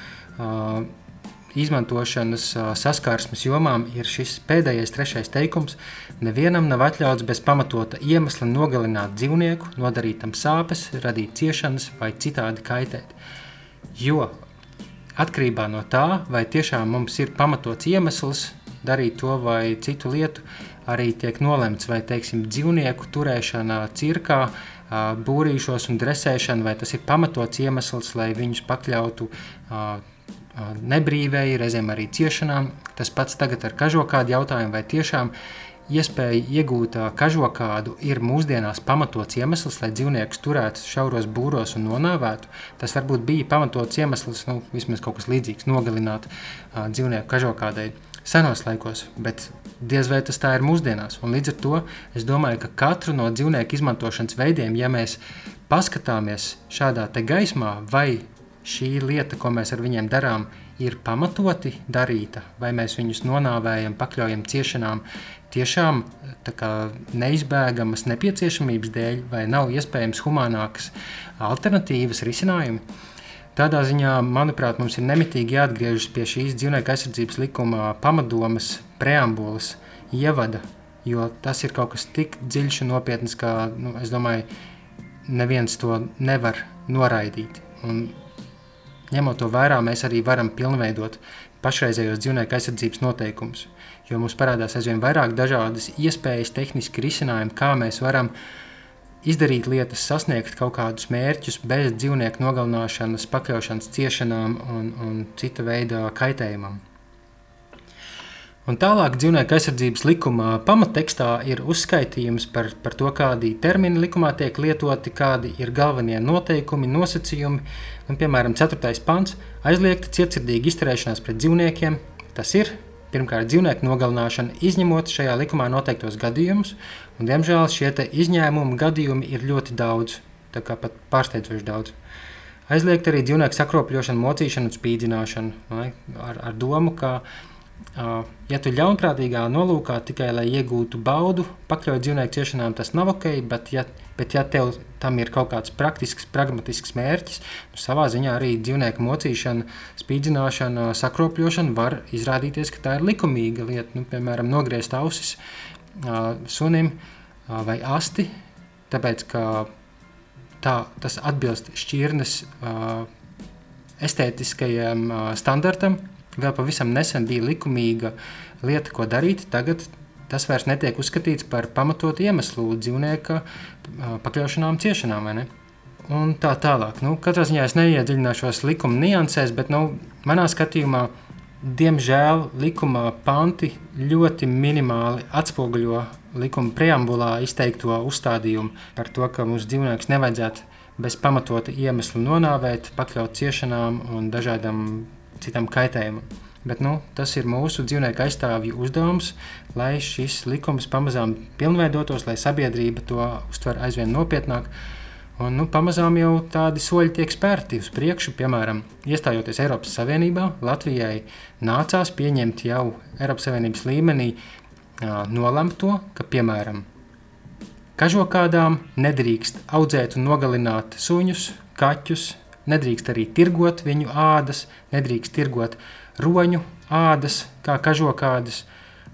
izmantošanas saskarsmes jomām ir šis pēdējais, trešais teikums. Nevienam nav atļauts bez pamatota iemesla nogalināt dzīvnieku, nodarīt tam sāpes, radīt ciešanas vai citādi kaitēt. Jo atkarībā no tā, vai tiešām mums ir pamatots iemesls darīt to vai citu lietu, arī tiek nolemts, vai teiksim, dzīvnieku turēšana cirkā, būrīšos un dresēšana, vai tas ir pamatots iemesls, lai viņus pakļautu nebrīvēji, reizēm arī ciešanām. Tas pats tagad ar kažokādu jautājumu, vai tiešām iespēja iegūt kažokādu ir mūsdienās pamatots iemesls, lai dzīvniekus turētu šauros būros un nonāvētu. Tas varbūt bija pamatots iemesls, nu, vismaz kaut kas līdzīgs, nogalināt uh, dzīvnieku kažokādai senos laikos, bet diez vai tas tā ir mūsdienās. Un līdz ar to es domāju, ka katru no dzīvnieku izmantošanas veidiem, ja mēs paskatāmies šādā gaismā, vai šī lieta, ko mēs ar viņiem darām, ir pamatoti darīta, vai mēs viņus nonāvējam, pakļaujam ciešanām, tiešām neizbēgamas nepieciešamības dēļ, vai nav iespējams humānākas alternatīvas risinājumi. Tādā ziņā, manuprāt, mums ir nemitīgi jāatgriežas pie šīs dzīvnieku aizsardzības likuma pamatdomas, preambulas, ievada, jo tas ir kaut kas tik dziļš un nopietns, ka, nu, es domāju, neviens to nevar noraidīt. Un Ņemot to vērā, mēs arī varam pilnveidot pašreizējos dzīvnieku aizsardzības noteikumus, jo mums parādās aizvien vairāk dažādas iespējas, tehniski risinājumi, kā mēs varam izdarīt lietas, sasniegt kaut kādus mērķus bez dzīvnieku nogalināšanas, pakļaušanas ciešanām un, un cita veida kaitējumam. Un tālāk dzīvnieku aizsardzības likuma pamattekstā ir uzskaitījums par, par to, kādi termini likumā tiek lietoti, kādi ir galvenie noteikumi, nosacījumi. Un, piemēram, 4. pants - aizliegta cietsirdīga izturēšanās pret dzīvniekiem. Tas ir pirmkārt dzīvnieku nogalināšana, izņemot šajā likumā noteiktos gadījumus. Un, diemžēl šie izņēmumu gadījumi ir ļoti daudz, tā kā pat pārsteidzoši daudz. Aizliegt arī dzīvnieku sakropļošanu, mocīšanu un spīdzināšanu ar, ar domu, ka Ja tu ļaunprātīgā nolūkā tikai lai iegūtu baudu, pakļauj dzīvnieku ciešanām, tas nav ok, bet ja, bet ja tev tam ir kaut kāds praktisks, pragmatisks mērķis, nu, savā ziņā arī dzīvnieku mocīšana, spīdzināšana, sakropļošana var izrādīties, ka tā ir likumīga lieta. Nu, piemēram, nogriezt ausis uh, sunim uh, vai asti, tāpēc ka tā, tas atbilst šķirnes uh, estētiskajam uh, standartam, vēl pavisam nesen bija likumīga lieta, ko darīt. Tagad tas vairs netiek uzskatīts par pamatotu iemeslu dzīvnieka pakļaušanām ciešanām. Un tā tālāk. Nu, katrā ziņā es neiedziļināšos likuma niansēs, bet nu, manā skatījumā, diemžēl, likuma panti ļoti minimāli atspoguļo likuma preambulā izteikto uzstādījumu par to, ka mūsu dzīvnieks nevajadzētu bez pamatota iemesla nonāvēt, pakļaut ciešanām un dažādam citam kaitējumam. Bet, nu, tas ir mūsu dzīvnieku aizstāvju uzdevums, lai šis likums pamazām pilnveidotos, lai sabiedrība to uztver aizvien nopietnāk. Un, nu, pamazām jau tādi soļi tiek spērti uz priekšu. Piemēram, iestājoties Eiropas Savienībā, Latvijai nācās pieņemt jau Eiropas Savienības līmenī uh, nolemto, ka, piemēram, kažokādām nedrīkst audzēt un nogalināt suņus, kaķus, Nedrīkst arī tirgot viņu ādas, nedrīkst tirgot roņu ādas, kā kažokādas.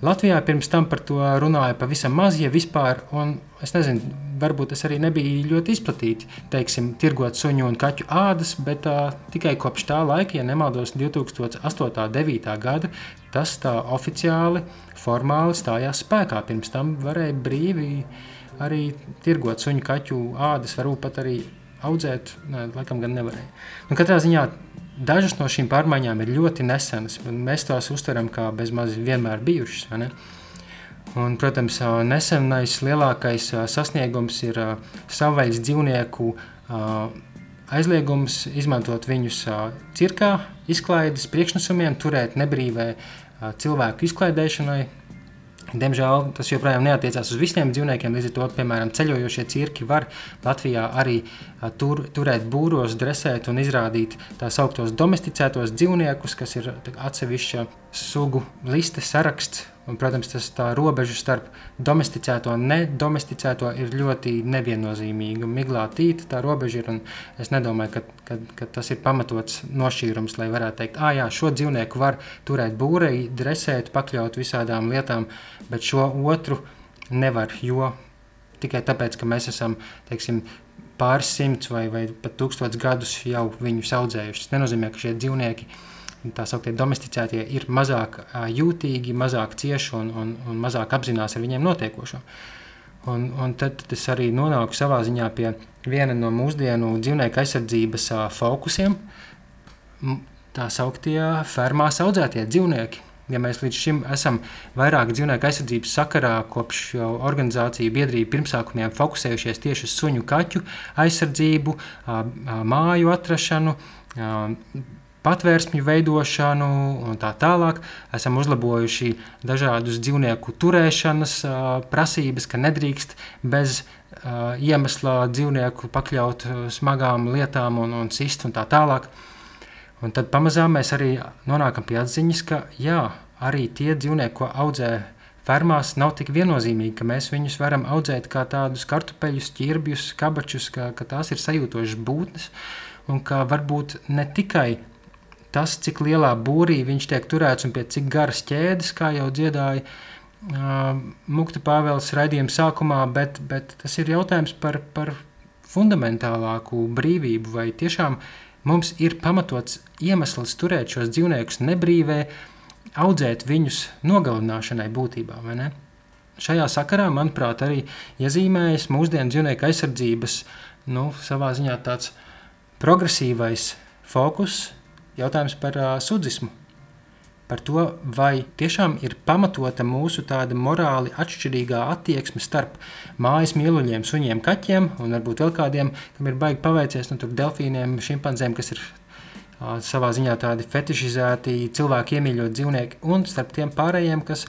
Latvijā pirms tam par to runāja pavisam maz, ja vispār, un es nezinu, varbūt tas arī nebija ļoti izplatīti, teiksim, tirgot suņu un kaķu ādas, bet uh, tikai kopš tā laika, ja nemaldos, 2008. un 2009. gada, tas tā oficiāli, formāli stājās spēkā. Pirms tam varēja brīvi arī tirgot suņu kaķu ādas, varbūt pat arī audzēt, ne, laikam gan nevarēja. Nu, katrā ziņā dažas no šīm pārmaiņām ir ļoti nesenas, un mēs tās uztveram kā bezmaz vienmēr bijušas. Un, protams, nesenais lielākais sasniegums ir savvaļas dzīvnieku aizliegums izmantot viņus cirkā, izklaides priekšnesumiem, turēt nebrīvē cilvēku izklaidēšanai, Diemžēl tas joprojām neatiecās uz visiem dzīvniekiem. Līdz ar to, piemēram, ceļojošie cirki var Latvijā arī tur, turēt būros, dresēt un izrādīt tā sauktos domesticētos dzīvniekus, kas ir atsevišķa sugu liste saraksts Un, protams, tas tā robeža starp domesticēto un nedomesticēto ir ļoti neviennozīmīga. Miglātīta tā robeža ir, un es nedomāju, ka, ka, ka tas ir pamatots nošķīrums, lai varētu teikt, ah, jā, šo dzīvnieku var turēt būrei, dresēt, pakļaut visādām lietām, bet šo otru nevar, jo tikai tāpēc, ka mēs esam, teiksim, pāris simts vai, vai pat tūkstots gadus jau viņus audzējuši. Tas nenozīmē, ka šie dzīvnieki ir tā sauktie domesticētie ir mazāk jūtīgi, mazāk cieši un, un, un mazāk apzinās ar viņiem notiekošo. Un, un tad, es arī nonāku savā ziņā pie viena no mūsdienu dzīvnieku aizsardzības fokusiem. Tā sauktie fermās audzētie dzīvnieki. Ja mēs līdz šim esam vairāk dzīvnieku aizsardzības sakarā, kopš organizācija biedrība pirmsākumiem fokusējušies tieši uz suņu, kaķu aizsardzību, māju atrašanu, patvērsmju veidošanu un tā tālāk. Esam uzlabojuši dažādus dzīvnieku turēšanas prasības, ka nedrīkst bez iemesla dzīvnieku pakļaut smagām lietām un, un sist un tā tālāk. Un tad pamazām mēs arī nonākam pie atziņas, ka jā, arī tie dzīvnieki, ko audzē fermās, nav tik viennozīmīgi, ka mēs viņus varam audzēt kā tādus kartupeļus, ķirbjus, kabačus, ka, ka tās ir sajūtošas būtnes un ka varbūt ne tikai tas, cik lielā būrī viņš tiek turēts un pie cik garas ķēdes, kā jau dziedāja uh, Mukta Pāvils raidījuma sākumā, bet, bet tas ir jautājums par, par fundamentālāku brīvību, vai tiešām mums ir pamatots iemesls turēt šos dzīvniekus nebrīvē, audzēt viņus nogalināšanai būtībā, vai ne? Šajā sakarā, manuprāt, arī iezīmējas mūsdienu dzīvnieku aizsardzības nu, savā ziņā tāds progresīvais fokus, jautājums par uh, sudzismu. Par to, vai tiešām ir pamatota mūsu tāda morāli atšķirīgā attieksme starp mājas mīluļiem, suņiem, kaķiem un varbūt vēl kādiem, kam ir baigi paveicies, nu, tur delfīniem, šimpanzēm, kas ir uh, savā ziņā tādi fetišizēti, cilvēki iemīļot dzīvnieki, un starp tiem pārējiem, kas,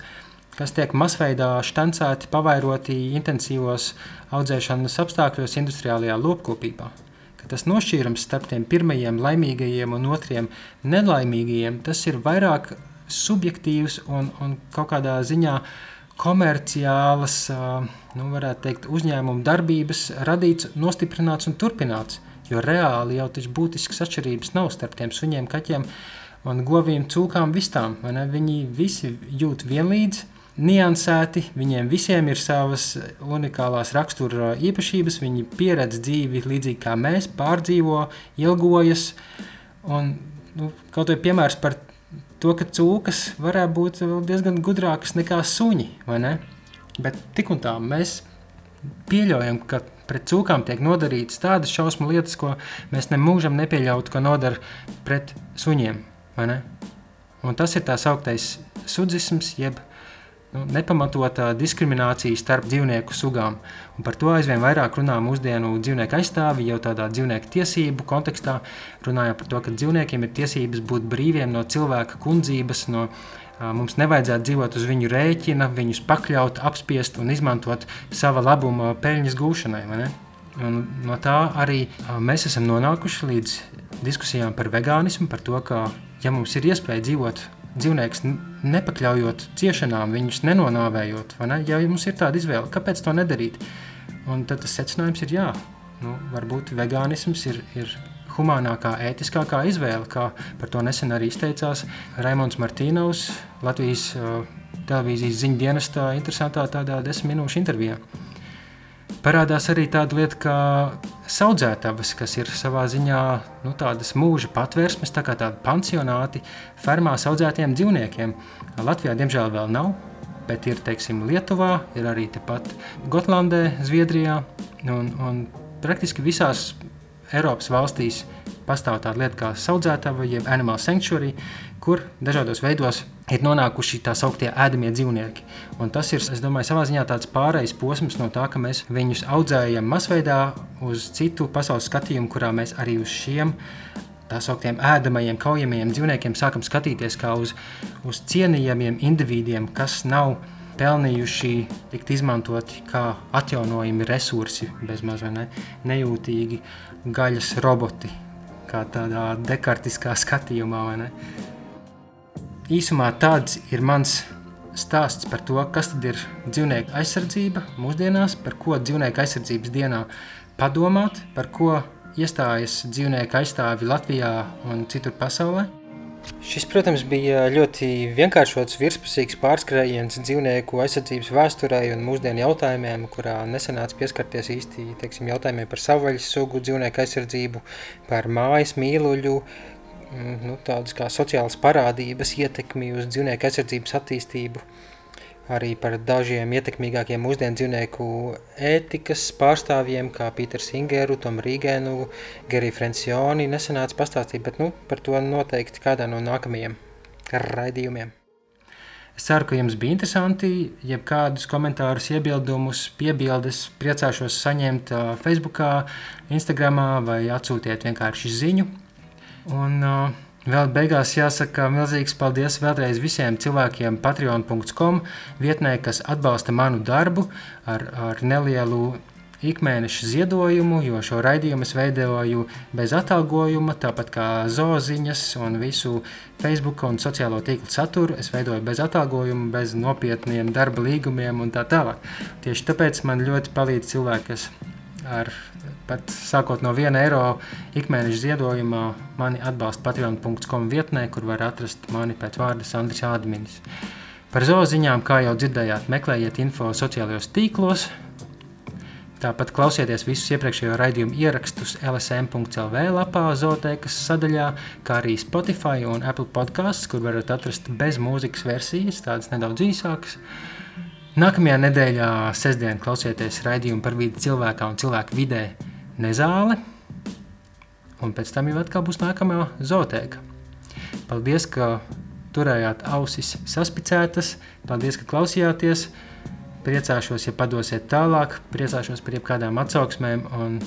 kas tiek masveidā štancēti, pavairoti intensīvos audzēšanas apstākļos industriālajā lopkopībā tas nošķīrums starp tiem pirmajiem laimīgajiem un otriem nelaimīgajiem, tas ir vairāk subjektīvs un, un kaut kādā ziņā komerciālas, nu, varētu teikt, uzņēmuma darbības radīts, nostiprināts un turpināts. Jo reāli jau taču būtiskas atšķirības nav starp tiem suņiem, kaķiem un govīm, cūkām, vistām. Viņi visi jūt vienlīdz, niansēti, viņiem visiem ir savas unikālās rakstura īpašības, viņi pieredz dzīvi līdzīgi kā mēs, pārdzīvo, ilgojas. Un, nu, kaut vai piemērs par to, ka cūkas varētu būt diezgan gudrākas nekā suņi, vai ne? Bet tik un tā mēs pieļaujam, ka pret cūkām tiek nodarītas tādas šausmu lietas, ko mēs nemūžam nepieļautu, ka nodara pret suņiem, vai ne? Un tas ir tā sauktais sudzisms, jeb nu, nepamatota diskriminācija starp dzīvnieku sugām. Un par to aizvien vairāk runā mūsdienu dzīvnieku aizstāvi, jau tādā dzīvnieku tiesību kontekstā, runājot par to, ka dzīvniekiem ir tiesības būt brīviem no cilvēka kundzības, no Mums nevajadzētu dzīvot uz viņu rēķina, viņus pakļaut, apspiest un izmantot sava labuma peļņas gūšanai. Un no tā arī mēs esam nonākuši līdz diskusijām par vegānismu, par to, ka, ja mums ir iespēja dzīvot dzīvnieks nepakļaujot ciešanām, viņus nenonāvējot. Ne? Ja mums ir tāda izvēle, kāpēc to nedarīt? Un tad tas secinājums ir jā, nu, varbūt vegānisms ir, ir humānākā, ētiskākā izvēle, kā par to nesen arī izteicās Raimons Martīnovs Latvijas uh, televīzijas ziņu dienestā interesantā tādā desmit minūšu intervijā. Parādās arī tāda lieta, kā audzētavas, kas ir savā ziņā nu, tādas mūža patvērsmes, tā kā tādi pansionāti fermās audzētiem dzīvniekiem. Latvijā, diemžēl, vēl nav bet ir teiksim, Lietuvā, ir arī tepat Gotlandē, Zviedrijā un, un praktiski visās Eiropas valstīs pastāv tāda lieta kā audzētava, jeb animal sanctuary, kur dažādos veidos ir nonākuši tā sauktie ēdamie dzīvnieki. Un tas ir, es domāju, savā ziņā tāds pārejas posms no tā, ka mēs viņus audzējam masveidā uz citu pasaules skatījumu, kurā mēs arī uz šiem tā sauktiem ēdamajiem, kaujamajiem dzīvniekiem sākam skatīties kā uz, uz cienījamiem individiem, kas nav pelnījuši tikt izmantoti kā atjaunojami resursi, bezmaz vai ne, nejūtīgi gaļas roboti, kā tādā dekartiskā skatījumā. Īsumā tāds ir mans stāsts par to, kas ir dzīvnieku aizsardzība mūsdienās, par ko dzīvnieku aizsardzības dienā padomāt, par ko iestājas dzīvnieku aizstāvi Latvijā un citur pasaulē. Šis, protams, bija ļoti vienkāršots, virspusīgs pārskrējiens dzīvnieku aizsardzības vēsturē un mūsdienu jautājumiem, kurā nesenāca pieskarties īsti teiksim, jautājumiem par savvaļas sugu dzīvnieku aizsardzību, par mājas mīluļu, mm, nu, tādas kā sociālas parādības ietekmi uz dzīvnieku aizsardzības attīstību arī par dažiem ietekmīgākiem mūsdienu dzīvnieku ētikas pārstāvjiem, kā Pīters Ingeru, Tomu Rīgēnu, Geriju Frencioni nesenāca pastāstīt, bet nu, par to noteikti kādā no nākamajiem raidījumiem. Es ceru, ka jums bija interesanti. Ja kādus komentārus, iebildumus, piebildes, priecāšos saņemt Facebook, Instagram vai atsūtiet vienkārši ziņu. Un, uh, Vēl beigās jāsaka milzīgs paldies vēlreiz visiem cilvēkiem patreon.com vietnē, kas atbalsta manu darbu ar, ar nelielu ikmēneša ziedojumu, jo šo raidījumu es veidoju bez atalgojuma, tāpat kā zooziņas un visu Facebook un sociālo tīklu saturu. Es veidoju bez atalgojuma, bez nopietniem darba līgumiem un tā tālāk. Tieši tāpēc man ļoti palīdz cilvēki, kas ar pat sākot no 1 eiro ikmēneša ziedojumā mani atbalsta patreon.com vietnē, kur var atrast mani pēc vārda Sandrs Ādminis. Par zooziņām, kā jau dzirdējāt, meklējiet info sociālajos tīklos, Tāpat klausieties visus iepriekšējo raidījumu ierakstus LSM.CLV lapā, Zootēkas sadaļā, kā arī Spotify un Apple podkāstus, kur varat atrast bez mūzikas versijas, tādas nedaudz īsākas. Nākamajā nedēļā, sestdien, klausieties raidījumu par vidi cilvēkā un cilvēku vidē Nezāle. Un pēc tam jau atkal būs nākamā zootēka. Paldies, ka turējāt ausis saspicētas. Paldies, ka klausījāties. Priecāšos, ja padosiet tālāk, priecāšos par jebkādām atsauksmēm un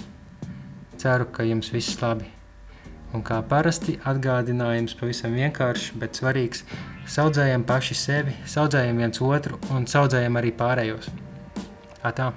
ceru, ka jums viss labi. Un kā parasti atgādinājums pavisam vienkāršs, bet svarīgs – saudzējam paši sevi, saudzējam viens otru un saudzējam arī pārējos. Tā tā.